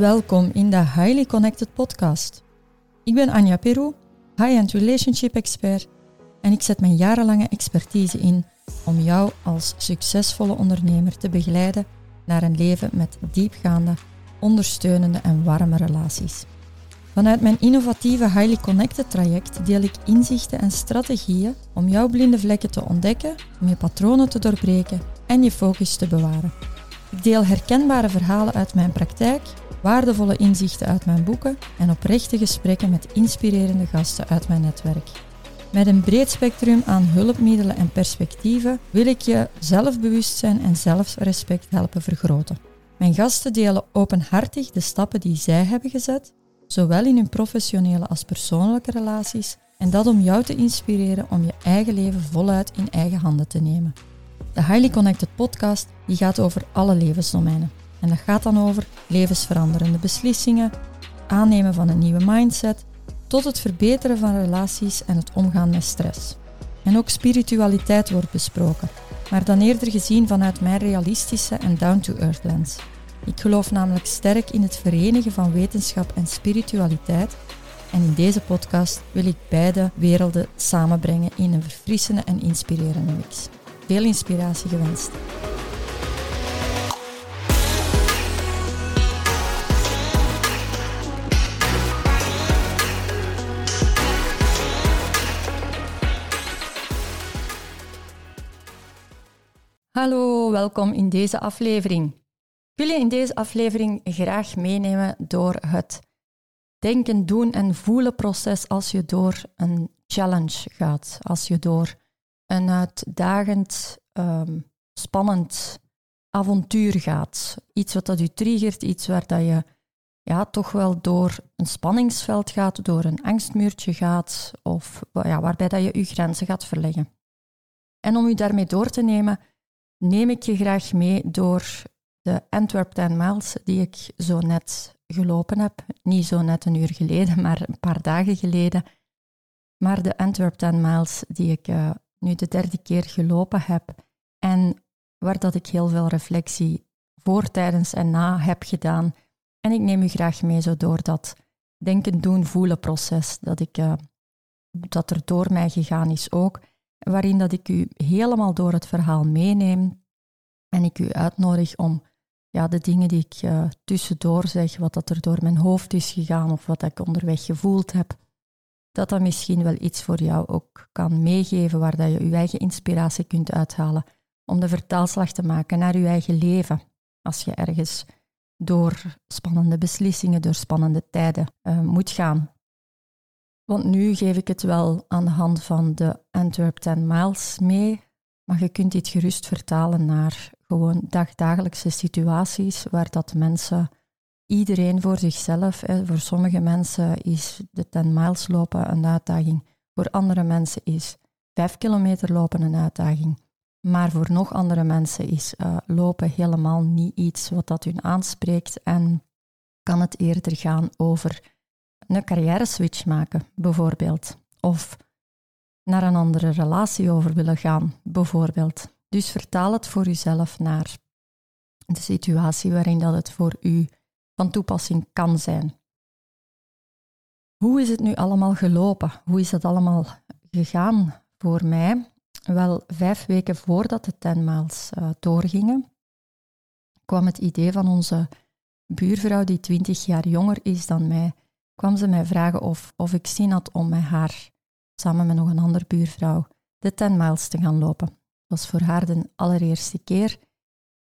Welkom in de Highly Connected Podcast. Ik ben Anja Peru, high-end relationship expert, en ik zet mijn jarenlange expertise in om jou als succesvolle ondernemer te begeleiden naar een leven met diepgaande, ondersteunende en warme relaties. Vanuit mijn innovatieve Highly Connected traject deel ik inzichten en strategieën om jouw blinde vlekken te ontdekken, om je patronen te doorbreken en je focus te bewaren. Ik deel herkenbare verhalen uit mijn praktijk, waardevolle inzichten uit mijn boeken en oprechte gesprekken met inspirerende gasten uit mijn netwerk. Met een breed spectrum aan hulpmiddelen en perspectieven wil ik je zelfbewustzijn en zelfrespect helpen vergroten. Mijn gasten delen openhartig de stappen die zij hebben gezet, zowel in hun professionele als persoonlijke relaties, en dat om jou te inspireren om je eigen leven voluit in eigen handen te nemen. De Highly Connected podcast die gaat over alle levensdomeinen. En dat gaat dan over levensveranderende beslissingen, aannemen van een nieuwe mindset, tot het verbeteren van relaties en het omgaan met stress. En ook spiritualiteit wordt besproken, maar dan eerder gezien vanuit mijn realistische en down-to-earth lens. Ik geloof namelijk sterk in het verenigen van wetenschap en spiritualiteit en in deze podcast wil ik beide werelden samenbrengen in een verfrissende en inspirerende mix. Veel inspiratie gewenst. Hallo, welkom in deze aflevering. Ik wil je in deze aflevering graag meenemen door het denken, doen en voelen proces als je door een challenge gaat, als je door een uitdagend, um, spannend avontuur gaat. Iets wat dat je triggert, iets waar dat je ja, toch wel door een spanningsveld gaat, door een angstmuurtje gaat, of ja, waarbij dat je je grenzen gaat verleggen. En om u daarmee door te nemen, neem ik je graag mee door de Antwerp 10 miles die ik zo net gelopen heb. Niet zo net een uur geleden, maar een paar dagen geleden. Maar de Antwerp 10 miles die ik uh, nu de derde keer gelopen heb en waar dat ik heel veel reflectie voor, tijdens en na heb gedaan. En ik neem u graag mee zo door dat denken, doen, voelen proces dat, ik, uh, dat er door mij gegaan is ook waarin dat ik u helemaal door het verhaal meeneem en ik u uitnodig om ja, de dingen die ik uh, tussendoor zeg, wat dat er door mijn hoofd is gegaan of wat ik onderweg gevoeld heb, dat dat misschien wel iets voor jou ook kan meegeven waar dat je je eigen inspiratie kunt uithalen om de vertaalslag te maken naar je eigen leven. Als je ergens door spannende beslissingen, door spannende tijden uh, moet gaan. Want nu geef ik het wel aan de hand van de Antwerp 10 Miles mee, maar je kunt dit gerust vertalen naar gewoon dagdagelijkse situaties waar dat mensen, iedereen voor zichzelf, hè, voor sommige mensen is de 10 miles lopen een uitdaging, voor andere mensen is 5 kilometer lopen een uitdaging. Maar voor nog andere mensen is uh, lopen helemaal niet iets wat dat hun aanspreekt en kan het eerder gaan over een carrière switch maken, bijvoorbeeld. Of naar een andere relatie over willen gaan, bijvoorbeeld. Dus vertaal het voor uzelf naar de situatie waarin dat het voor u van toepassing kan zijn. Hoe is het nu allemaal gelopen? Hoe is het allemaal gegaan voor mij? Wel, vijf weken voordat de tenmaals uh, doorgingen, kwam het idee van onze buurvrouw, die twintig jaar jonger is dan mij, kwam ze mij vragen of, of ik zin had om met haar, samen met nog een andere buurvrouw, de 10 miles te gaan lopen. Dat was voor haar de allereerste keer.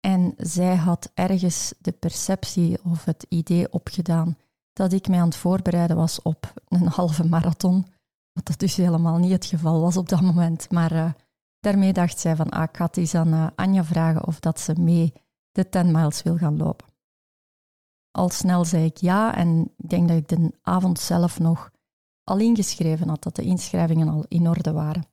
En zij had ergens de perceptie of het idee opgedaan dat ik mij aan het voorbereiden was op een halve marathon. Wat dat dus helemaal niet het geval was op dat moment. Maar uh, daarmee dacht zij van, ah, ik ga eens aan uh, Anja vragen of dat ze mee de 10 miles wil gaan lopen. Al snel zei ik ja en ik denk dat ik de avond zelf nog al ingeschreven had, dat de inschrijvingen al in orde waren.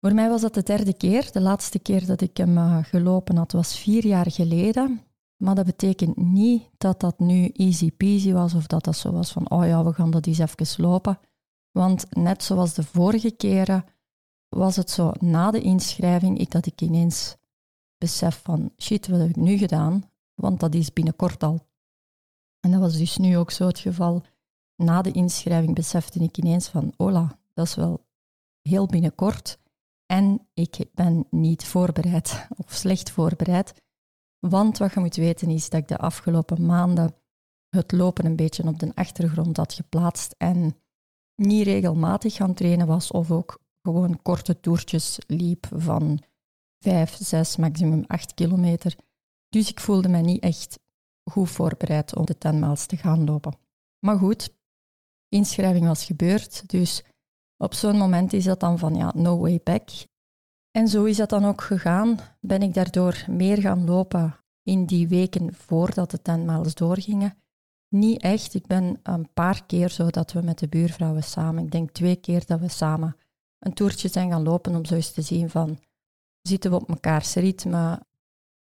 Voor mij was dat de derde keer. De laatste keer dat ik hem uh, gelopen had was vier jaar geleden. Maar dat betekent niet dat dat nu easy peasy was of dat dat zo was van, oh ja, we gaan dat eens even lopen. Want net zoals de vorige keren was het zo na de inschrijving ik, dat ik ineens besef van, shit, wat heb ik nu gedaan? Want dat is binnenkort al En dat was dus nu ook zo het geval. Na de inschrijving besefte ik ineens van, hola, dat is wel heel binnenkort. En ik ben niet voorbereid of slecht voorbereid. Want wat je moet weten is dat ik de afgelopen maanden het lopen een beetje op de achtergrond had geplaatst en niet regelmatig gaan trainen was of ook gewoon korte toertjes liep van 5, 6, maximum 8 kilometer. Dus ik voelde me niet echt goed voorbereid om de 10 miles te gaan lopen. Maar goed, inschrijving was gebeurd, dus op zo'n moment is dat dan van ja, no way back. En zo is dat dan ook gegaan. Ben ik daardoor meer gaan lopen in die weken voordat de 10 miles doorgingen. Niet echt. Ik ben een paar keer zo dat we met de buurvrouwen samen, ik denk twee keer dat we samen een toertje zijn gaan lopen om zo eens te zien van, zitten we op mekaars ritme?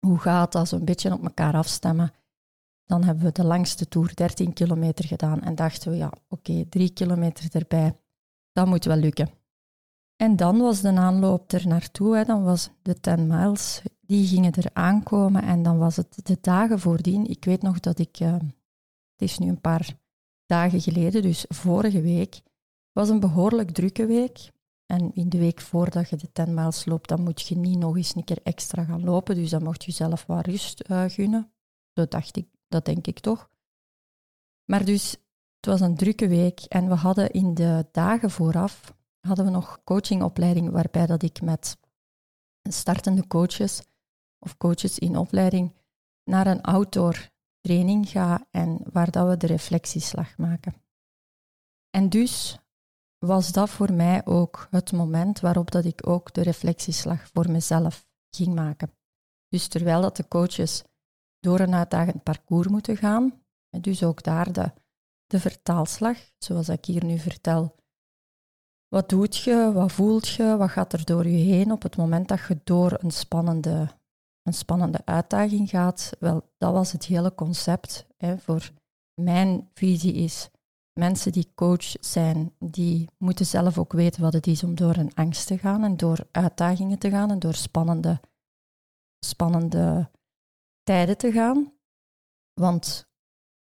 Hoe gaat dat? Zo een beetje op elkaar afstemmen. Dan hebben we de langste toer, 13 kilometer, gedaan en dachten we, ja, oké, drie kilometer erbij, dat moet wel lukken. En dan was de aanloop er naartoe, dan was de 10 miles, die gingen er aankomen en dan was het de dagen voordien. Ik weet nog dat ik, uh, het is nu een paar dagen geleden, dus vorige week, was een behoorlijk drukke week. En in de week voordat je de 10 miles loopt, dan moet je niet nog eens een keer extra gaan lopen. Dus dan mocht je zelf wat rust uh, gunnen. Dat dacht ik, dat denk ik toch. Maar dus, het was een drukke week en we hadden in de dagen vooraf hadden we nog coachingopleiding waarbij dat ik met startende coaches of coaches in opleiding naar een outdoor training ga en waar dat we de reflectieslag maken. En dus was dat voor mij ook het moment waarop dat ik ook de reflectieslag voor mezelf ging maken. Dus terwijl dat de coaches door een uitdagend parcours moeten gaan, dus ook daar de, de vertaalslag, zoals ik hier nu vertel. Wat doet je, wat voelt je, wat gaat er door je heen op het moment dat je door een spannende, een spannende uitdaging gaat? Wel, dat was het hele concept. Hè, voor mijn visie is mensen die coach zijn, die moeten zelf ook weten wat het is om door een angst te gaan en door uitdagingen te gaan en door spannende, spannende tijden te gaan. Want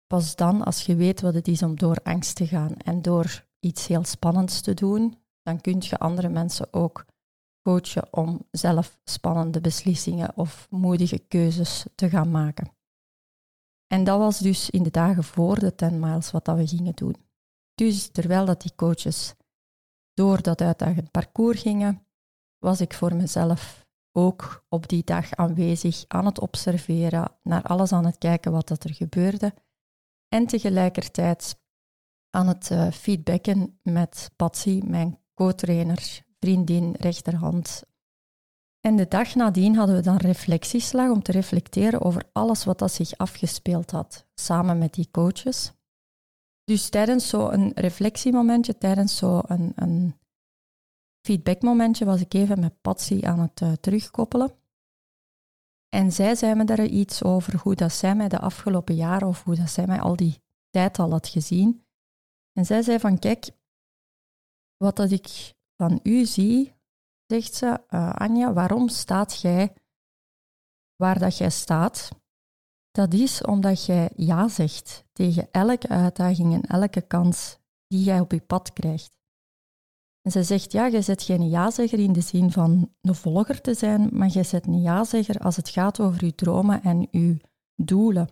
pas dan, als je weet wat het is om door angst te gaan en door iets heel spannends te doen, dan kun je andere mensen ook coachen om zelf spannende beslissingen of moedige keuzes te gaan maken. En dat was dus in de dagen voor de 10 miles wat dat we gingen doen. Dus terwijl dat die coaches door dat uitdagend parcours gingen, was ik voor mezelf ook op die dag aanwezig aan het observeren, naar alles aan het kijken wat dat er gebeurde. En tegelijkertijd aan het uh, feedbacken met Patsy, mijn co-trainer, vriendin, rechterhand, en de dag nadien hadden we dan reflectieslag om te reflecteren over alles wat dat zich afgespeeld had, samen met die coaches. Dus tijdens zo'n reflectiemomentje, tijdens zo'n een, een feedbackmomentje, was ik even met Patsy aan het uh, terugkoppelen. En zij zei me daar iets over hoe dat zij mij de afgelopen jaren, of hoe dat zij mij al die tijd al had gezien. En zij zei van, kijk, wat dat ik van u zie, zegt ze, uh, Anja, waarom staat jij waar dat jij staat? Dat is omdat jij ja zegt tegen elke uitdaging en elke kans die jij op je pad krijgt. En ze zegt, ja, jij zet geen ja-zegger in de zin van een volger te zijn, maar jij zet een ja-zegger als het gaat over je dromen en je doelen.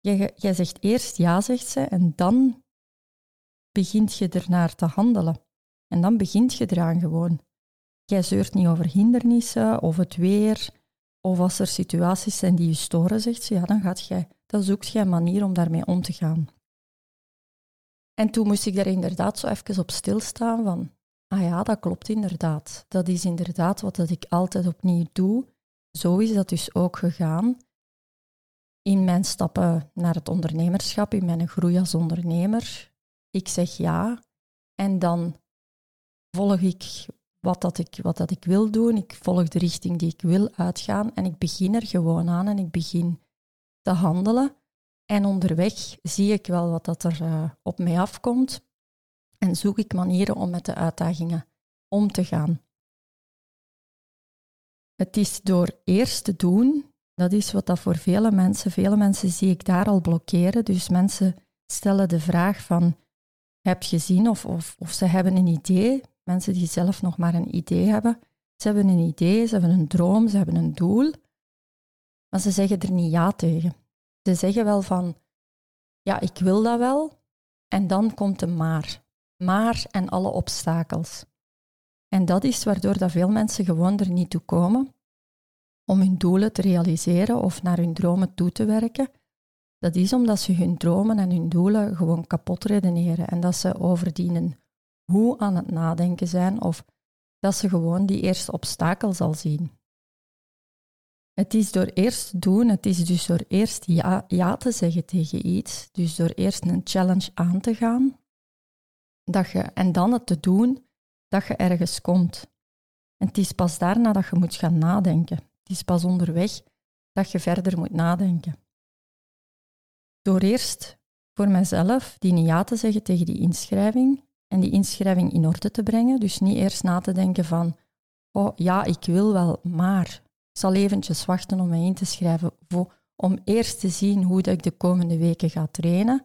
Jij, jij zegt eerst ja, zegt ze, en dan begint je ernaar te handelen. En dan begint je eraan gewoon. Jij zeurt niet over hindernissen of het weer, of als er situaties zijn die je storen, zegt ze, ja, dan, gaat jij, dan zoekt jij een manier om daarmee om te gaan. En toen moest ik daar inderdaad zo even op stilstaan van, ah ja, dat klopt inderdaad. Dat is inderdaad wat dat ik altijd opnieuw doe. Zo is dat dus ook gegaan. In mijn stappen naar het ondernemerschap, in mijn groei als ondernemer. Ik zeg ja en dan volg ik wat, dat ik, wat dat ik wil doen. Ik volg de richting die ik wil uitgaan en ik begin er gewoon aan en ik begin te handelen. En onderweg zie ik wel wat dat er uh, op mij afkomt en zoek ik manieren om met de uitdagingen om te gaan. Het is door eerst te doen Dat is wat dat voor vele mensen, vele mensen zie ik daar al blokkeren. Dus mensen stellen de vraag van, heb je gezien of, of, of ze hebben een idee. Mensen die zelf nog maar een idee hebben. Ze hebben een idee, ze hebben een droom, ze hebben een doel. Maar ze zeggen er niet ja tegen. Ze zeggen wel van, ja, ik wil dat wel. En dan komt de maar. Maar en alle obstakels. En dat is waardoor dat veel mensen gewoon er niet toe komen om hun doelen te realiseren of naar hun dromen toe te werken. Dat is omdat ze hun dromen en hun doelen gewoon kapot redeneren en dat ze over die hoe aan het nadenken zijn of dat ze gewoon die eerste obstakels al zien. Het is door eerst te doen, het is dus door eerst ja, ja te zeggen tegen iets, dus door eerst een challenge aan te gaan, dat je, en dan het te doen, dat je ergens komt. En het is pas daarna dat je moet gaan nadenken. Het is pas onderweg dat je verder moet nadenken. Door eerst voor mezelf die ja te zeggen tegen die inschrijving en die inschrijving in orde te brengen. Dus niet eerst na te denken van, oh ja, ik wil wel, maar ik zal eventjes wachten om mij in te schrijven om eerst te zien hoe dat ik de komende weken ga trainen.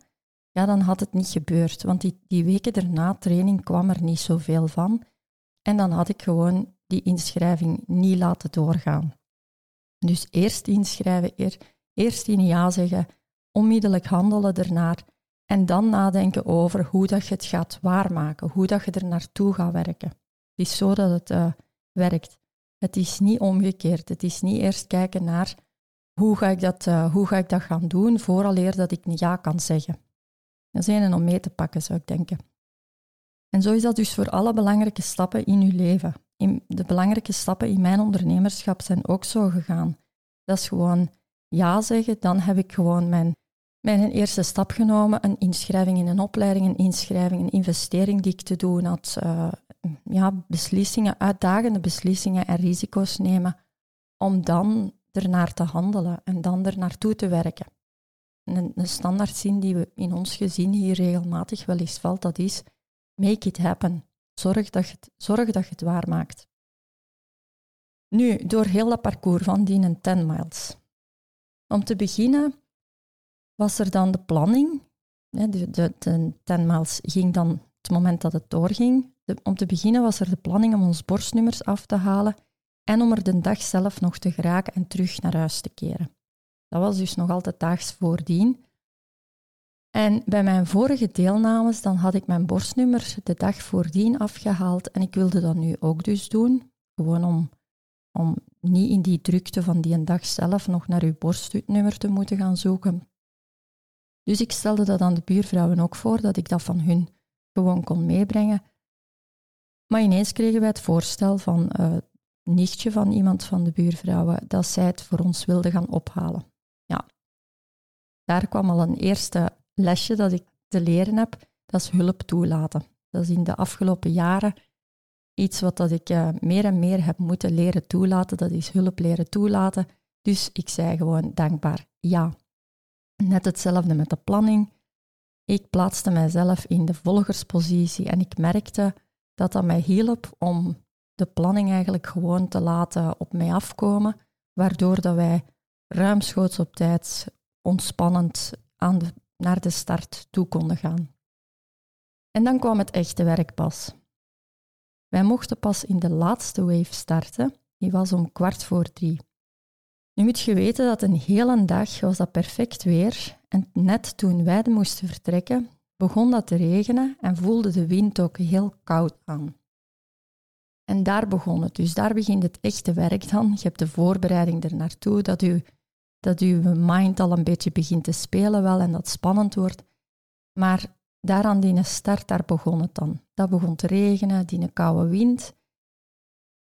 Ja, dan had het niet gebeurd, want die, die weken daarna training kwam er niet zoveel van. En dan had ik gewoon die inschrijving niet laten doorgaan. Dus eerst inschrijven, eer, eerst in ja zeggen, onmiddellijk handelen ernaar en dan nadenken over hoe dat je het gaat waarmaken, hoe dat je er naartoe gaat werken. Het is zo dat het uh, werkt. Het is niet omgekeerd. Het is niet eerst kijken naar hoe ga ik dat, uh, hoe ga ik dat gaan doen, vooraleer dat ik ja kan zeggen. Dat is een om mee te pakken, zou ik denken. En zo is dat dus voor alle belangrijke stappen in uw leven. In de belangrijke stappen in mijn ondernemerschap zijn ook zo gegaan. Dat is gewoon ja zeggen, dan heb ik gewoon mijn, mijn eerste stap genomen, een inschrijving in een opleiding, een inschrijving, een investering die ik te doen had, uh, ja, beslissingen, uitdagende beslissingen en risico's nemen, om dan ernaar te handelen en dan er naartoe te werken. Een, een standaardzin die we in ons gezin hier regelmatig wel eens valt, dat is make it happen. Zorg dat je het, zorg dat je het waarmaakt. Nu, door heel dat parcours van die 10 miles. Om te beginnen was er dan de planning. De, de, de 10 miles ging dan het moment dat het doorging, om te beginnen was er de planning om ons borstnummers af te halen en om er de dag zelf nog te geraken en terug naar huis te keren. Dat was dus nog altijd daags voordien. En bij mijn vorige deelnames, dan had ik mijn borstnummer de dag voordien afgehaald en ik wilde dat nu ook dus doen. Gewoon om, om niet in die drukte van die dag zelf nog naar uw borstnummer te moeten gaan zoeken. Dus ik stelde dat aan de buurvrouwen ook voor, dat ik dat van hun gewoon kon meebrengen. Maar ineens kregen wij het voorstel van uh, nichtje van iemand van de buurvrouwen dat zij het voor ons wilde gaan ophalen. Ja, daar kwam al een eerste lesje dat ik te leren heb, dat is hulp toelaten. Dat is in de afgelopen jaren iets wat dat ik uh, meer en meer heb moeten leren toelaten, dat is hulp leren toelaten. Dus ik zei gewoon dankbaar ja. Net hetzelfde met de planning. Ik plaatste mijzelf in de volgerspositie en ik merkte dat dat mij hielp om de planning eigenlijk gewoon te laten op mij afkomen, waardoor dat wij ruimschoots op tijd ontspannend aan de, naar de start toe konden gaan. En dan kwam het echte werk pas. Wij mochten pas in de laatste wave starten, die was om kwart voor drie. Nu moet je weten dat een hele dag was dat perfect weer en net toen wij moesten vertrekken, begon dat te regenen en voelde de wind ook heel koud aan. En daar begon het. Dus daar begint het echte werk dan. Je hebt de voorbereiding er naartoe, dat, u, dat uw mind al een beetje begint te spelen wel en dat spannend wordt. Maar daar aan die start, daar begon het dan. Dat begon te regenen, die koude wind.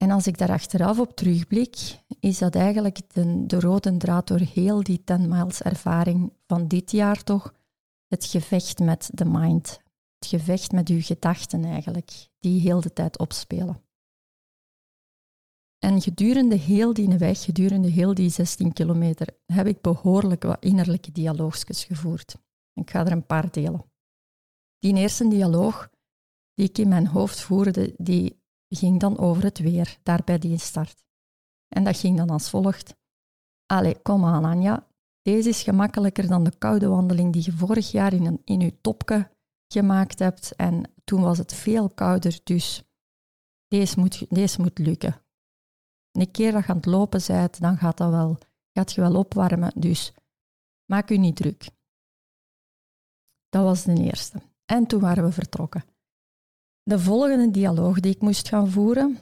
En als ik daar achteraf op terugblik, is dat eigenlijk de, de rode draad door heel die 10 miles ervaring van dit jaar toch, het gevecht met de mind. Het gevecht met uw gedachten eigenlijk, die heel de tijd opspelen. En gedurende heel die weg, gedurende heel die 16 kilometer, heb ik behoorlijk wat innerlijke dialoogjes gevoerd. Ik ga er een paar delen. Die eerste dialoog die ik in mijn hoofd voerde, die ging dan over het weer, daar bij die start. En dat ging dan als volgt. allee, kom aan Anja, deze is gemakkelijker dan de koude wandeling die je vorig jaar in, een, in je topke gemaakt hebt. En toen was het veel kouder, dus deze moet, deze moet lukken. Een keer dat je aan het lopen bent, dan gaat, dat wel, gaat je wel opwarmen, dus maak u niet druk. Dat was de eerste. En toen waren we vertrokken. De volgende dialoog die ik moest gaan voeren,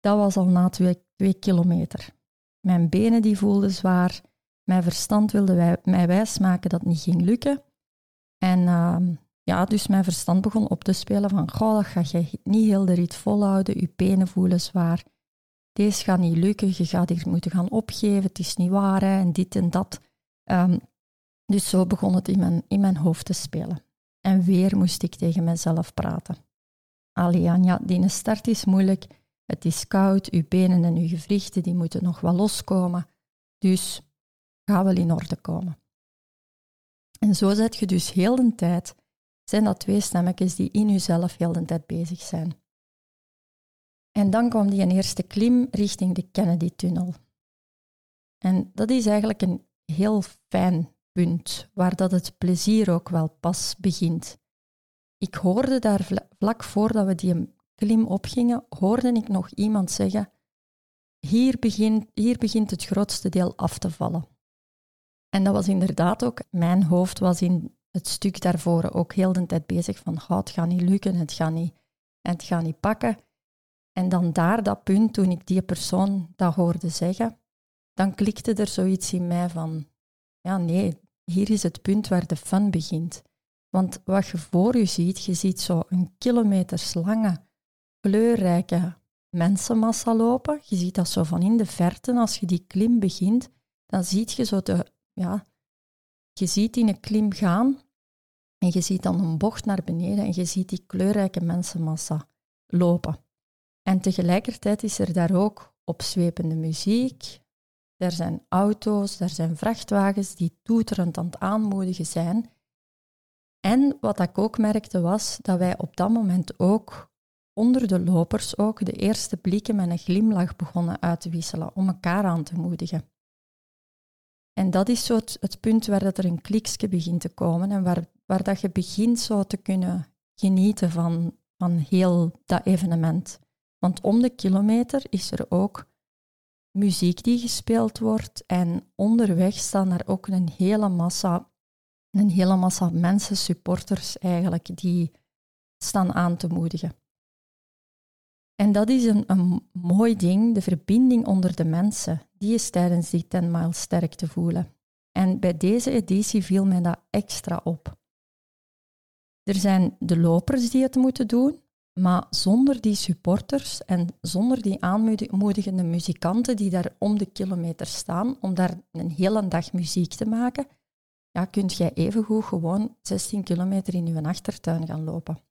dat was al na twee, kilometer. Mijn benen die voelden zwaar. Mijn verstand wilde mij wijsmaken dat het niet ging lukken. En uh, ja, dus mijn verstand begon op te spelen van, goh, dat ga je niet heel de rit volhouden, je benen voelen zwaar. Deze gaat niet lukken, je gaat hier moeten gaan opgeven, het is niet waar, en dit en dat. Um, dus zo begon het in mijn, in mijn hoofd te spelen. En weer moest ik tegen mezelf praten. Aliania, die start is moeilijk. Het is koud, uw benen en uw gewrichten die moeten nog wel loskomen. Dus ga wel in orde komen. En zo zet je dus heel de tijd, zijn dat twee stemmetjes die in jezelf heel de tijd bezig zijn. En dan kwam die een eerste klim richting de Kennedy-tunnel. En dat is eigenlijk een heel fijn punt, waar dat het plezier ook wel pas begint. Ik hoorde daar vlak voordat we die klim opgingen, hoorde ik nog iemand zeggen, hier begint, hier begint het grootste deel af te vallen. En dat was inderdaad ook, mijn hoofd was in het stuk daarvoor ook heel de tijd bezig van, oh, het gaat niet lukken, het gaat niet, het gaat niet pakken. En dan daar, dat punt, toen ik die persoon dat hoorde zeggen, dan klikte er zoiets in mij van, ja nee, hier is het punt waar de fun begint. Want wat je voor je ziet, je ziet zo een kilometerslange, kleurrijke mensenmassa lopen. Je ziet dat zo van in de verte, als je die klim begint, dan zie je zo de, ja, je ziet in een klim gaan en je ziet dan een bocht naar beneden en je ziet die kleurrijke mensenmassa lopen. En tegelijkertijd is er daar ook opzwepende muziek, er zijn auto's, er zijn vrachtwagens die toeterend aan het aanmoedigen zijn. En wat ik ook merkte was dat wij op dat moment ook onder de lopers ook de eerste blikken met een glimlach begonnen uit te wisselen om elkaar aan te moedigen. En dat is zo het, punt waar dat er een kliksje begint te komen en waar, waar dat je begint zo te kunnen genieten van, van heel dat evenement. Want om de kilometer is er ook muziek die gespeeld wordt en onderweg staan daar ook een hele massa, een hele massa mensen, supporters eigenlijk, die staan aan te moedigen. En dat is een, een mooi ding, de verbinding onder de mensen, die is tijdens die 10 mile sterk te voelen. En bij deze editie viel mij dat extra op. Er zijn de lopers die het moeten doen, maar zonder die supporters en zonder die aanmoedigende muzikanten die daar om de kilometer staan, om daar een hele dag muziek te maken, ja, kunt jij evengoed gewoon 16 kilometer in je achtertuin gaan lopen.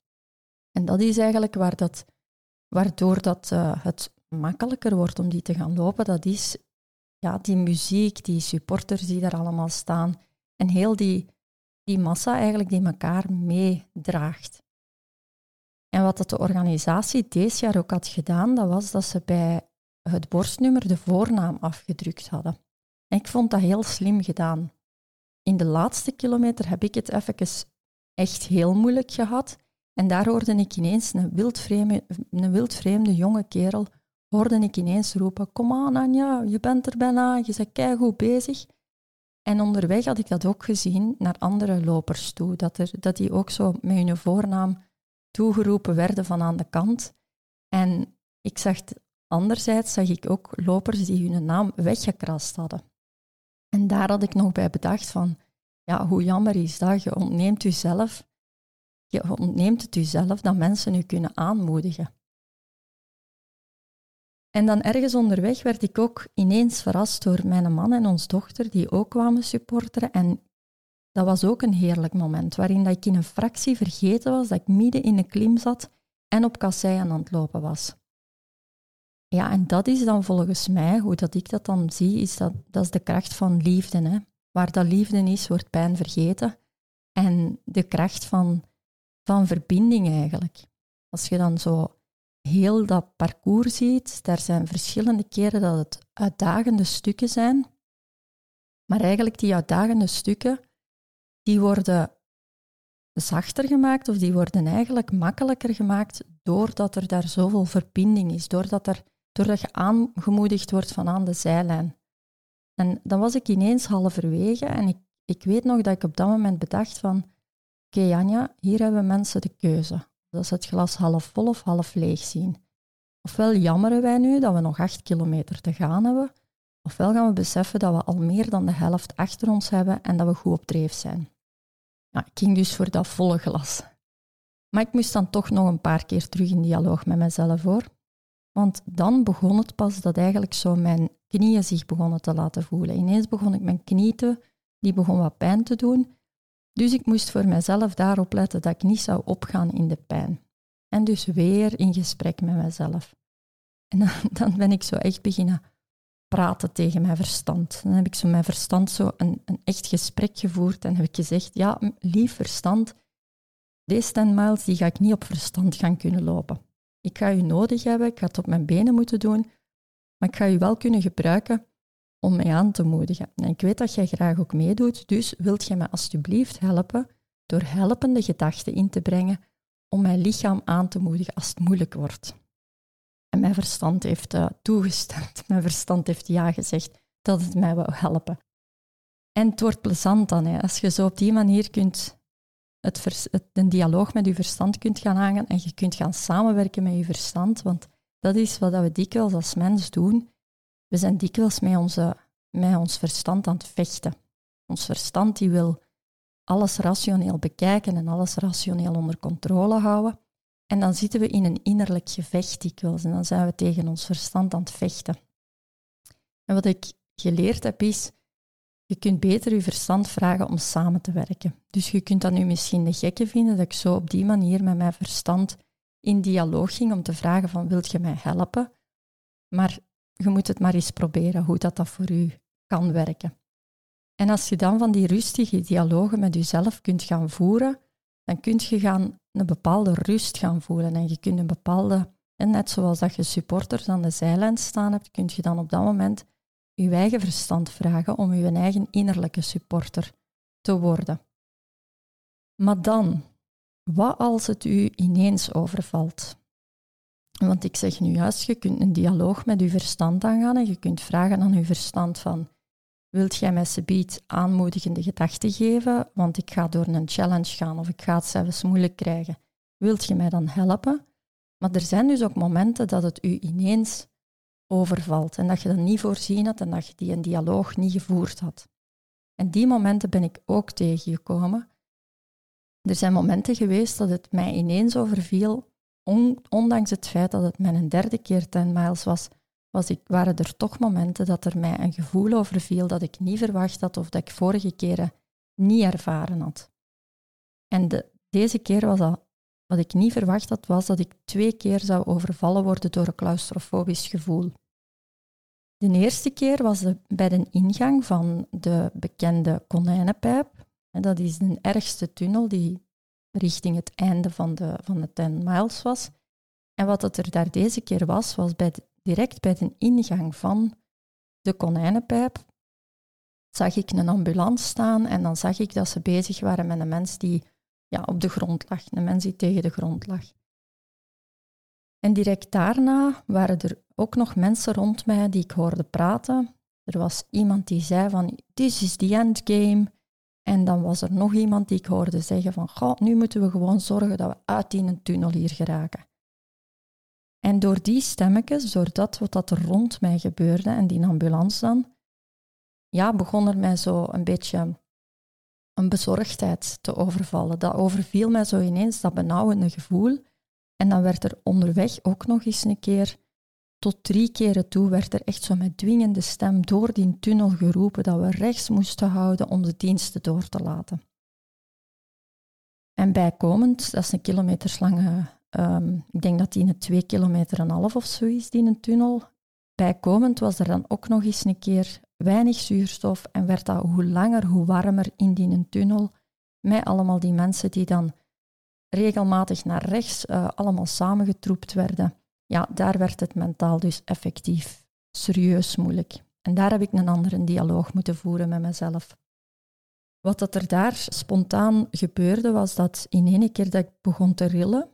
En dat is eigenlijk waar dat, waardoor dat, uh, het makkelijker wordt om die te gaan lopen. Dat is ja, die muziek, die supporters die daar allemaal staan en heel die, die massa eigenlijk die elkaar meedraagt. En wat dat de organisatie deze jaar ook had gedaan, dat was dat ze bij het borstnummer de voornaam afgedrukt hadden. En ik vond dat heel slim gedaan. In de laatste kilometer heb ik het even echt heel moeilijk gehad. En daar hoorde ik ineens een wildvreemde, een wildvreemde jonge kerel, hoorde ik ineens roepen, kom aan Anja, je bent er bijna, je bent keigoed bezig. En onderweg had ik dat ook gezien naar andere lopers toe, dat, er, dat die ook zo met hun voornaam toegeroepen werden van aan de kant. En ik zag, anderzijds zag ik ook lopers die hun naam weggekrast hadden. En daar had ik nog bij bedacht van, ja, hoe jammer is dat? Je ontneemt jezelf, je ontneemt het jezelf dat mensen u kunnen aanmoedigen. En dan ergens onderweg werd ik ook ineens verrast door mijn man en ons dochter, die ook kwamen supporteren. En dat was ook een heerlijk moment, waarin dat ik in een fractie vergeten was dat ik midden in een klim zat en op kassei aan het lopen was. Ja, en dat is dan volgens mij, hoe dat ik dat dan zie, is dat, dat is de kracht van liefde. Hè? Waar dat liefde is, wordt pijn vergeten. En de kracht van, van verbinding eigenlijk. Als je dan zo heel dat parcours ziet, daar zijn verschillende keren dat het uitdagende stukken zijn. Maar eigenlijk die uitdagende stukken, die worden zachter gemaakt of die worden eigenlijk makkelijker gemaakt doordat er daar zoveel verbinding is, doordat, er, doordat je aangemoedigd wordt van aan de zijlijn. En dan was ik ineens halverwege en ik, ik weet nog dat ik op dat moment bedacht van oké Janja, hier hebben mensen de keuze. Dat is het glas half vol of half leeg zien. Ofwel jammeren wij nu dat we nog acht kilometer te gaan hebben, ofwel gaan we beseffen dat we al meer dan de helft achter ons hebben en dat we goed op dreef zijn. Ja, ik ging dus voor dat volle glas. Maar ik moest dan toch nog een paar keer terug in dialoog met mezelf hoor. Want dan begon het pas dat eigenlijk zo mijn knieën zich begonnen te laten voelen. Ineens begon ik mijn knieën, die begon wat pijn te doen. Dus ik moest voor mezelf daarop letten dat ik niet zou opgaan in de pijn. En dus weer in gesprek met mezelf. En dan, dan ben ik zo echt beginnen praten tegen mijn verstand. Dan heb ik zo mijn verstand zo een, een echt gesprek gevoerd en heb ik gezegd, ja, lief verstand, deze 10 miles die ga ik niet op verstand gaan kunnen lopen. Ik ga u nodig hebben, ik ga het op mijn benen moeten doen, maar ik ga u wel kunnen gebruiken om mij aan te moedigen. En ik weet dat jij graag ook meedoet, dus wilt jij me alsjeblieft helpen door helpende gedachten in te brengen om mijn lichaam aan te moedigen als het moeilijk wordt. En mijn verstand heeft uh, toegestemd. Mijn verstand heeft ja gezegd dat het mij wil helpen. En het wordt plezant dan, hè, als je zo op die manier kunt het, het een dialoog met je verstand kunt gaan aangaan en je kunt gaan samenwerken met je verstand. Want dat is wat we dikwijls als mens doen. We zijn dikwijls met, onze, met ons verstand aan het vechten. Ons verstand die wil alles rationeel bekijken en alles rationeel onder controle houden. En dan zitten we in een innerlijk gevecht dikwijls en dan zijn we tegen ons verstand aan het vechten. En wat ik geleerd heb is, je kunt beter je verstand vragen om samen te werken. Dus je kunt dat nu misschien de gekke vinden dat ik zo op die manier met mijn verstand in dialoog ging om te vragen van wilt je mij helpen? Maar je moet het maar eens proberen hoe dat, dat voor u kan werken. En als je dan van die rustige dialogen met jezelf kunt gaan voeren, dan kun je gaan een bepaalde rust gaan voelen en je kunt een bepaalde, en net zoals dat je supporters aan de zijlijn staan hebt, kun je dan op dat moment je eigen verstand vragen om je eigen innerlijke supporter te worden. Maar dan, wat als het u ineens overvalt? Want ik zeg nu juist, je kunt een dialoog met je verstand aangaan en je kunt vragen aan je verstand van, wilt jij mij subiet aanmoedigende gedachten geven, want ik ga door een challenge gaan of ik ga het zelfs moeilijk krijgen. Wilt je mij dan helpen? Maar er zijn dus ook momenten dat het u ineens overvalt en dat je dat niet voorzien had en dat je die een dialoog niet gevoerd had. En die momenten ben ik ook tegengekomen. Er zijn momenten geweest dat het mij ineens overviel, ondanks het feit dat het mijn derde keer 10 miles was, was ik, waren er toch momenten dat er mij een gevoel overviel dat ik niet verwacht had of dat ik vorige keren niet ervaren had. En de, deze keer was dat, wat ik niet verwacht had, was dat ik twee keer zou overvallen worden door een claustrofobisch gevoel. De eerste keer was bij de ingang van de bekende konijnenpijp. En dat is de ergste tunnel die richting het einde van de, van de 10 miles was. En wat het er daar deze keer was, was bij direct bij de ingang van de konijnenpijp zag ik een ambulance staan en dan zag ik dat ze bezig waren met een mens die ja, op de grond lag, een mens die tegen de grond lag. En direct daarna waren er ook nog mensen rond mij die ik hoorde praten. Er was iemand die zei van, this is the end game. En dan was er nog iemand die ik hoorde zeggen van, nu moeten we gewoon zorgen dat we uit die een tunnel hier geraken. En door die stemmetjes, door dat wat dat er rond mij gebeurde en die ambulance dan, ja, begon er mij zo een beetje een bezorgdheid te overvallen. Dat overviel mij zo ineens, dat benauwende gevoel. En dan werd er onderweg ook nog eens een keer, tot drie keren toe, werd er echt zo met dwingende stem door die tunnel geroepen dat we rechts moesten houden om de diensten door te laten. En bijkomend, dat is een kilometerslange Ehm, ik denk dat die een twee kilometer en half of zo is, die een tunnel. Bijkomend was er dan ook nog eens een keer weinig zuurstof en werd dat hoe langer, hoe warmer in die tunnel. Met allemaal die mensen die dan regelmatig naar rechts uh, allemaal samengetroept werden. Ja, daar werd het mentaal dus effectief serieus moeilijk. En daar heb ik een andere dialoog moeten voeren met mezelf. Wat dat er daar spontaan gebeurde, was dat in één keer dat ik begon te rillen,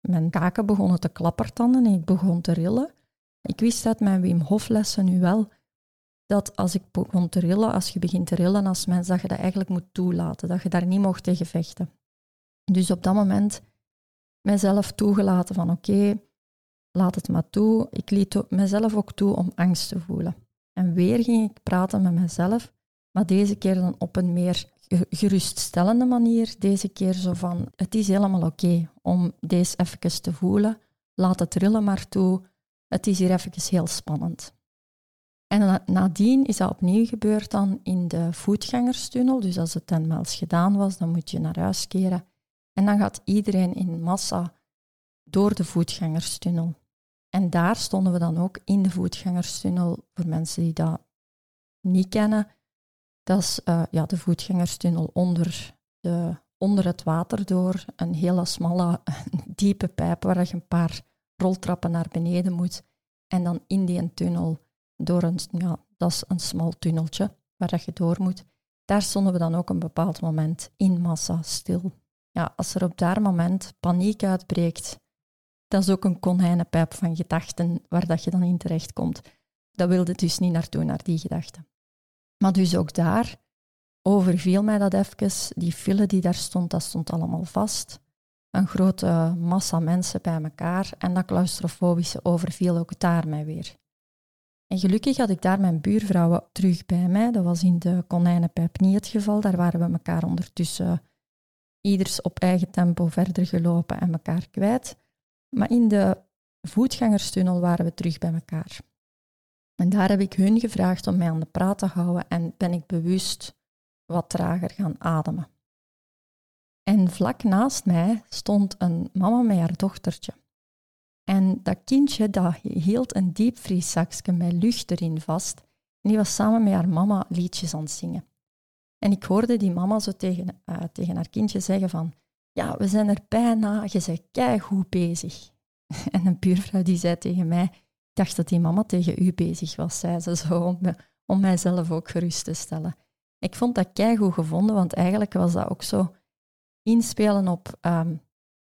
mijn kaken begonnen te klappertanden en ik begon te rillen. Ik wist uit mijn Wim Hof lessen nu wel dat als ik begon te rillen, als je begint te rillen als mens, dat je dat eigenlijk moet toelaten, dat je daar niet mocht tegen vechten. Dus op dat moment mezelf toegelaten van oké, laat het maar toe. Ik liet mezelf ook toe om angst te voelen. En weer ging ik praten met mezelf, maar deze keer dan op een meer geruststellende manier. Deze keer zo van, het is helemaal oké om deze even te voelen. Laat het trillen maar toe. Het is hier even heel spannend. En nadien is dat opnieuw gebeurd dan in de voetgangerstunnel. Dus als het ten gedaan was, dan moet je naar huis keren. En dan gaat iedereen in massa door de voetgangerstunnel. En daar stonden we dan ook in de voetgangerstunnel. Voor mensen die dat niet kennen, dat is uh, ja, de voetgangerstunnel onder, de, onder het water door. Een hele smalle, diepe pijp waar je een paar roltrappen naar beneden moet. En dan in die tunnel door een, ja, dat is een smal tunneltje waar je door moet. Daar stonden we dan ook een bepaald moment in massa stil. Ja, als er op dat moment paniek uitbreekt, dat is ook een konijnenpijp van gedachten waar dat je dan in terechtkomt. Dat wilde dus niet naartoe, naar die gedachten. Maar dus ook daar overviel mij dat even. Die file die daar stond, dat stond allemaal vast. Een grote massa mensen bij elkaar en dat claustrofobische overviel ook daar mij weer. En gelukkig had ik daar mijn buurvrouwen terug bij mij. Dat was in de konijnenpijp niet het geval. Daar waren we elkaar ondertussen ieders op eigen tempo verder gelopen en elkaar kwijt. Maar in de voetgangerstunnel waren we terug bij elkaar. En daar heb ik hun gevraagd om mij aan de praat te houden en ben ik bewust wat trager gaan ademen. En vlak naast mij stond een mama met haar dochtertje. En dat kindje dat hield een diepvrieszakje met lucht erin vast. En die was samen met haar mama liedjes aan het zingen. En ik hoorde die mama zo tegen, uh, tegen haar kindje zeggen van ja, we zijn er bijna, je bent goed bezig. En een buurvrouw die zei tegen mij, ik dacht dat die mama tegen u bezig was, zei ze zo, om, mijzelf ook gerust te stellen. Ik vond dat goed gevonden, want eigenlijk was dat ook zo inspelen op um,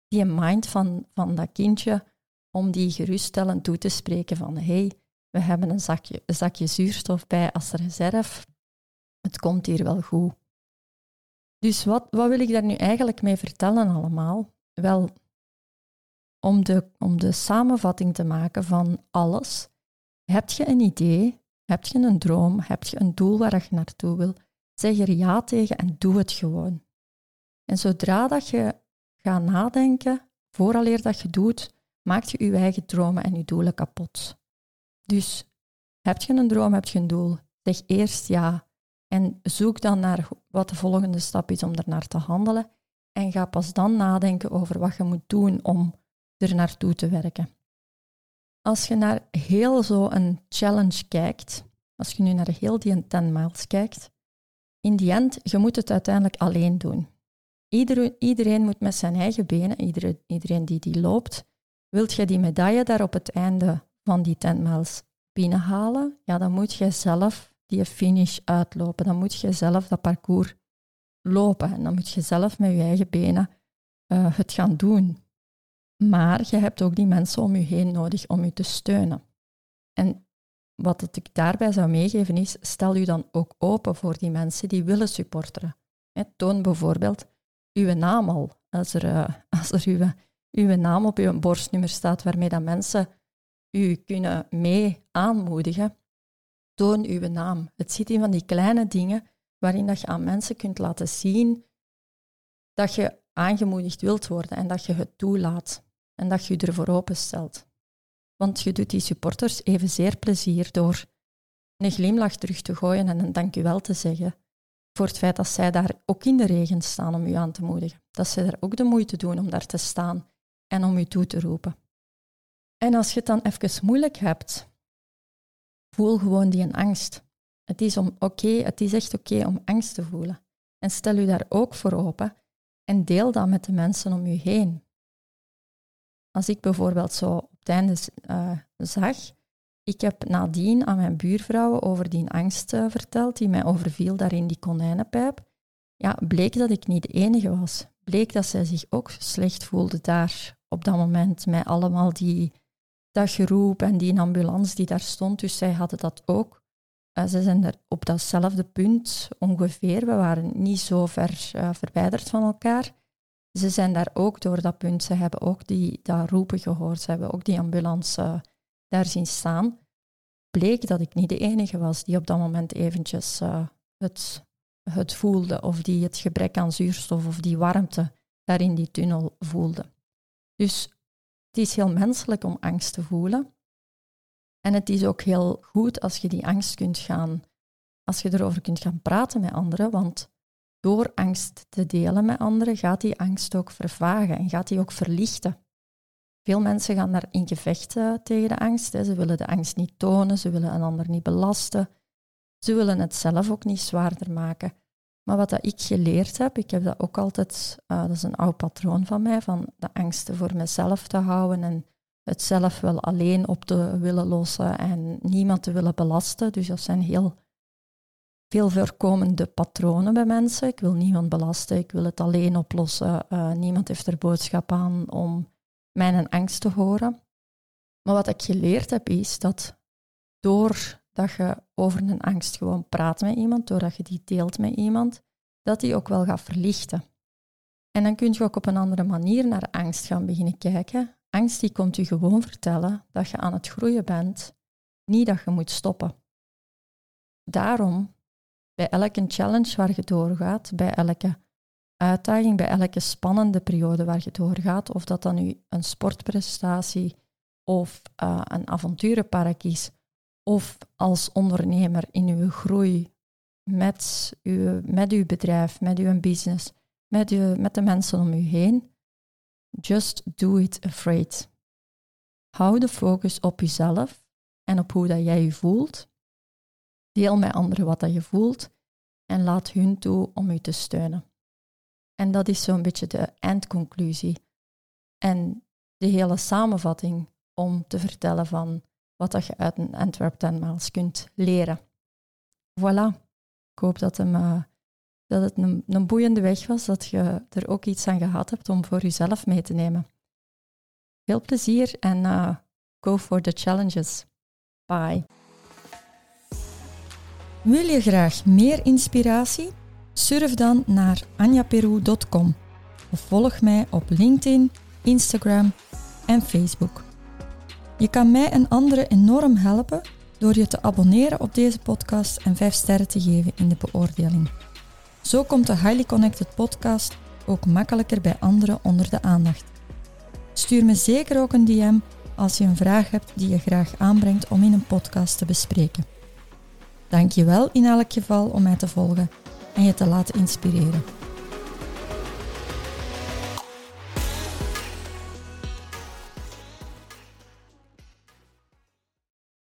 die mind van, van dat kindje, om die geruststellend toe te spreken van hey, we hebben een zakje, zakje zuurstof bij als reserve, het komt hier wel goed. Dus wat, wat wil ik daar nu eigenlijk mee vertellen allemaal? Wel, om de, om de samenvatting te maken van alles, heb je een idee, heb je een droom, heb je een doel waar je naartoe wil, zeg er ja tegen en doe het gewoon. En zodra dat je gaat nadenken, vooraleer dat je doet, maakt je je eigen dromen en je doelen kapot. Dus heb je een droom, heb je een doel, zeg eerst ja. En zoek dan naar wat de volgende stap is om er naar te handelen. En ga pas dan nadenken over wat je moet doen om er naartoe te werken. Als je naar heel zo een challenge kijkt, als je nu naar heel die 10 miles kijkt, in die end, je moet het uiteindelijk alleen doen. Iedereen, iedereen moet met zijn eigen benen, iedereen, iedereen die die loopt, wilt je die medaille daar op het einde van die 10 miles binnenhalen, ja, dan moet je zelf die finish uitlopen. Dan moet je zelf dat parcours lopen. En dan moet je zelf met je eigen benen uh, het gaan doen. Maar je hebt ook die mensen om je heen nodig om je te steunen. En wat ik daarbij zou meegeven is, stel je dan ook open voor die mensen die willen supporteren. toon bijvoorbeeld uw naam al. Als er, uh, als er uw, uw naam op uw borstnummer staat waarmee dat mensen u kunnen mee aanmoedigen, toon uw naam. Het zit in van die kleine dingen waarin dat je aan mensen kunt laten zien dat je aangemoedigd wilt worden en dat je het toelaat en dat je je ervoor openstelt. Want je doet die supporters evenzeer plezier door een glimlach terug te gooien en een dankjewel te zeggen voor het feit dat zij daar ook in de regen staan om u aan te moedigen. Dat ze er ook de moeite doen om daar te staan en om u toe te roepen. En als je het dan even moeilijk hebt, voel gewoon die angst. Het is, om oké, het is echt oké om angst te voelen. En stel u daar ook voor open en deel dat met de mensen om u heen. Als ik bijvoorbeeld zo op het einde uh, zag ik heb nadien aan mijn buurvrouwen over die angst uh, verteld, die mij overviel daar in die konijnenpijp. Ja, bleek dat ik niet de enige was. Bleek dat zij zich ook slecht voelde daar op dat moment, met allemaal die, dat geroep en die ambulance die daar stond. Dus zij hadden dat ook. Uh, ze zijn er op datzelfde punt ongeveer. We waren niet zo ver uh, verwijderd van elkaar. Ze zijn daar ook door dat punt. Ze hebben ook die, dat roepen gehoord. Ze hebben ook die ambulance daar zien staan, bleek dat ik niet de enige was die op dat moment eventjes het, het voelde, of die het gebrek aan zuurstof of die warmte daar in die tunnel voelde. Dus het is heel menselijk om angst te voelen. En het is ook heel goed als je die angst kunt gaan, als je erover kunt gaan praten met anderen, want door angst te delen met anderen gaat die angst ook vervagen en gaat die ook verlichten. Veel mensen gaan daar in gevecht tegen de angst. Ze willen de angst niet tonen, ze willen een ander niet belasten. Ze willen het zelf ook niet zwaarder maken. Maar wat dat ik geleerd heb, ik heb dat ook altijd, uh, dat is een oud patroon van mij, van de angsten voor mezelf te houden en het zelf wel alleen op te willen lossen en niemand te willen belasten. Dus dat zijn heel veel voorkomende patronen bij mensen. Ik wil niemand belasten, ik wil het alleen oplossen. Uh, niemand heeft er boodschap aan om mijn angst te horen. Maar wat ik geleerd heb is dat doordat je over een angst gewoon praat met iemand, doordat je die deelt met iemand, dat die ook wel gaat verlichten. En dan kun je ook op een andere manier naar angst gaan beginnen kijken. Angst die komt je gewoon vertellen dat je aan het groeien bent, niet dat je moet stoppen. Daarom, bij elke challenge waar je doorgaat, bij elke uitdaging bij elke spannende periode waar je doorgaat, of dat dan nu een sportprestatie of uh, een avonturenpark is, of als ondernemer in uw groei met uw, met uw bedrijf, met uw business, met, uw, met de mensen om u heen. Just do it afraid. Hou de focus op jezelf en op hoe dat jij je voelt. Deel met anderen wat dat je voelt en laat hun toe om u te steunen. En dat is zo'n beetje de eindconclusie. En de hele samenvatting om te vertellen van wat dat je uit een Antwerp tenmaals kunt leren. Voilà. Ik hoop dat, hem, uh, dat het een, een boeiende weg was, dat je er ook iets aan gehad hebt om voor jezelf mee te nemen. Veel plezier en uh, go for the challenges. Bye. Wil je graag meer inspiratie? Surf dan naar anjaperu.com of volg mij op LinkedIn, Instagram en Facebook. Je kan mij en anderen enorm helpen door je te abonneren op deze podcast en 5 sterren te geven in de beoordeling. Zo komt de Highly Connected podcast ook makkelijker bij anderen onder de aandacht. Stuur me zeker ook een DM als je een vraag hebt die je graag aanbrengt om in een podcast te bespreken. Dank je wel in elk geval om mij te volgen en je te laten inspireren.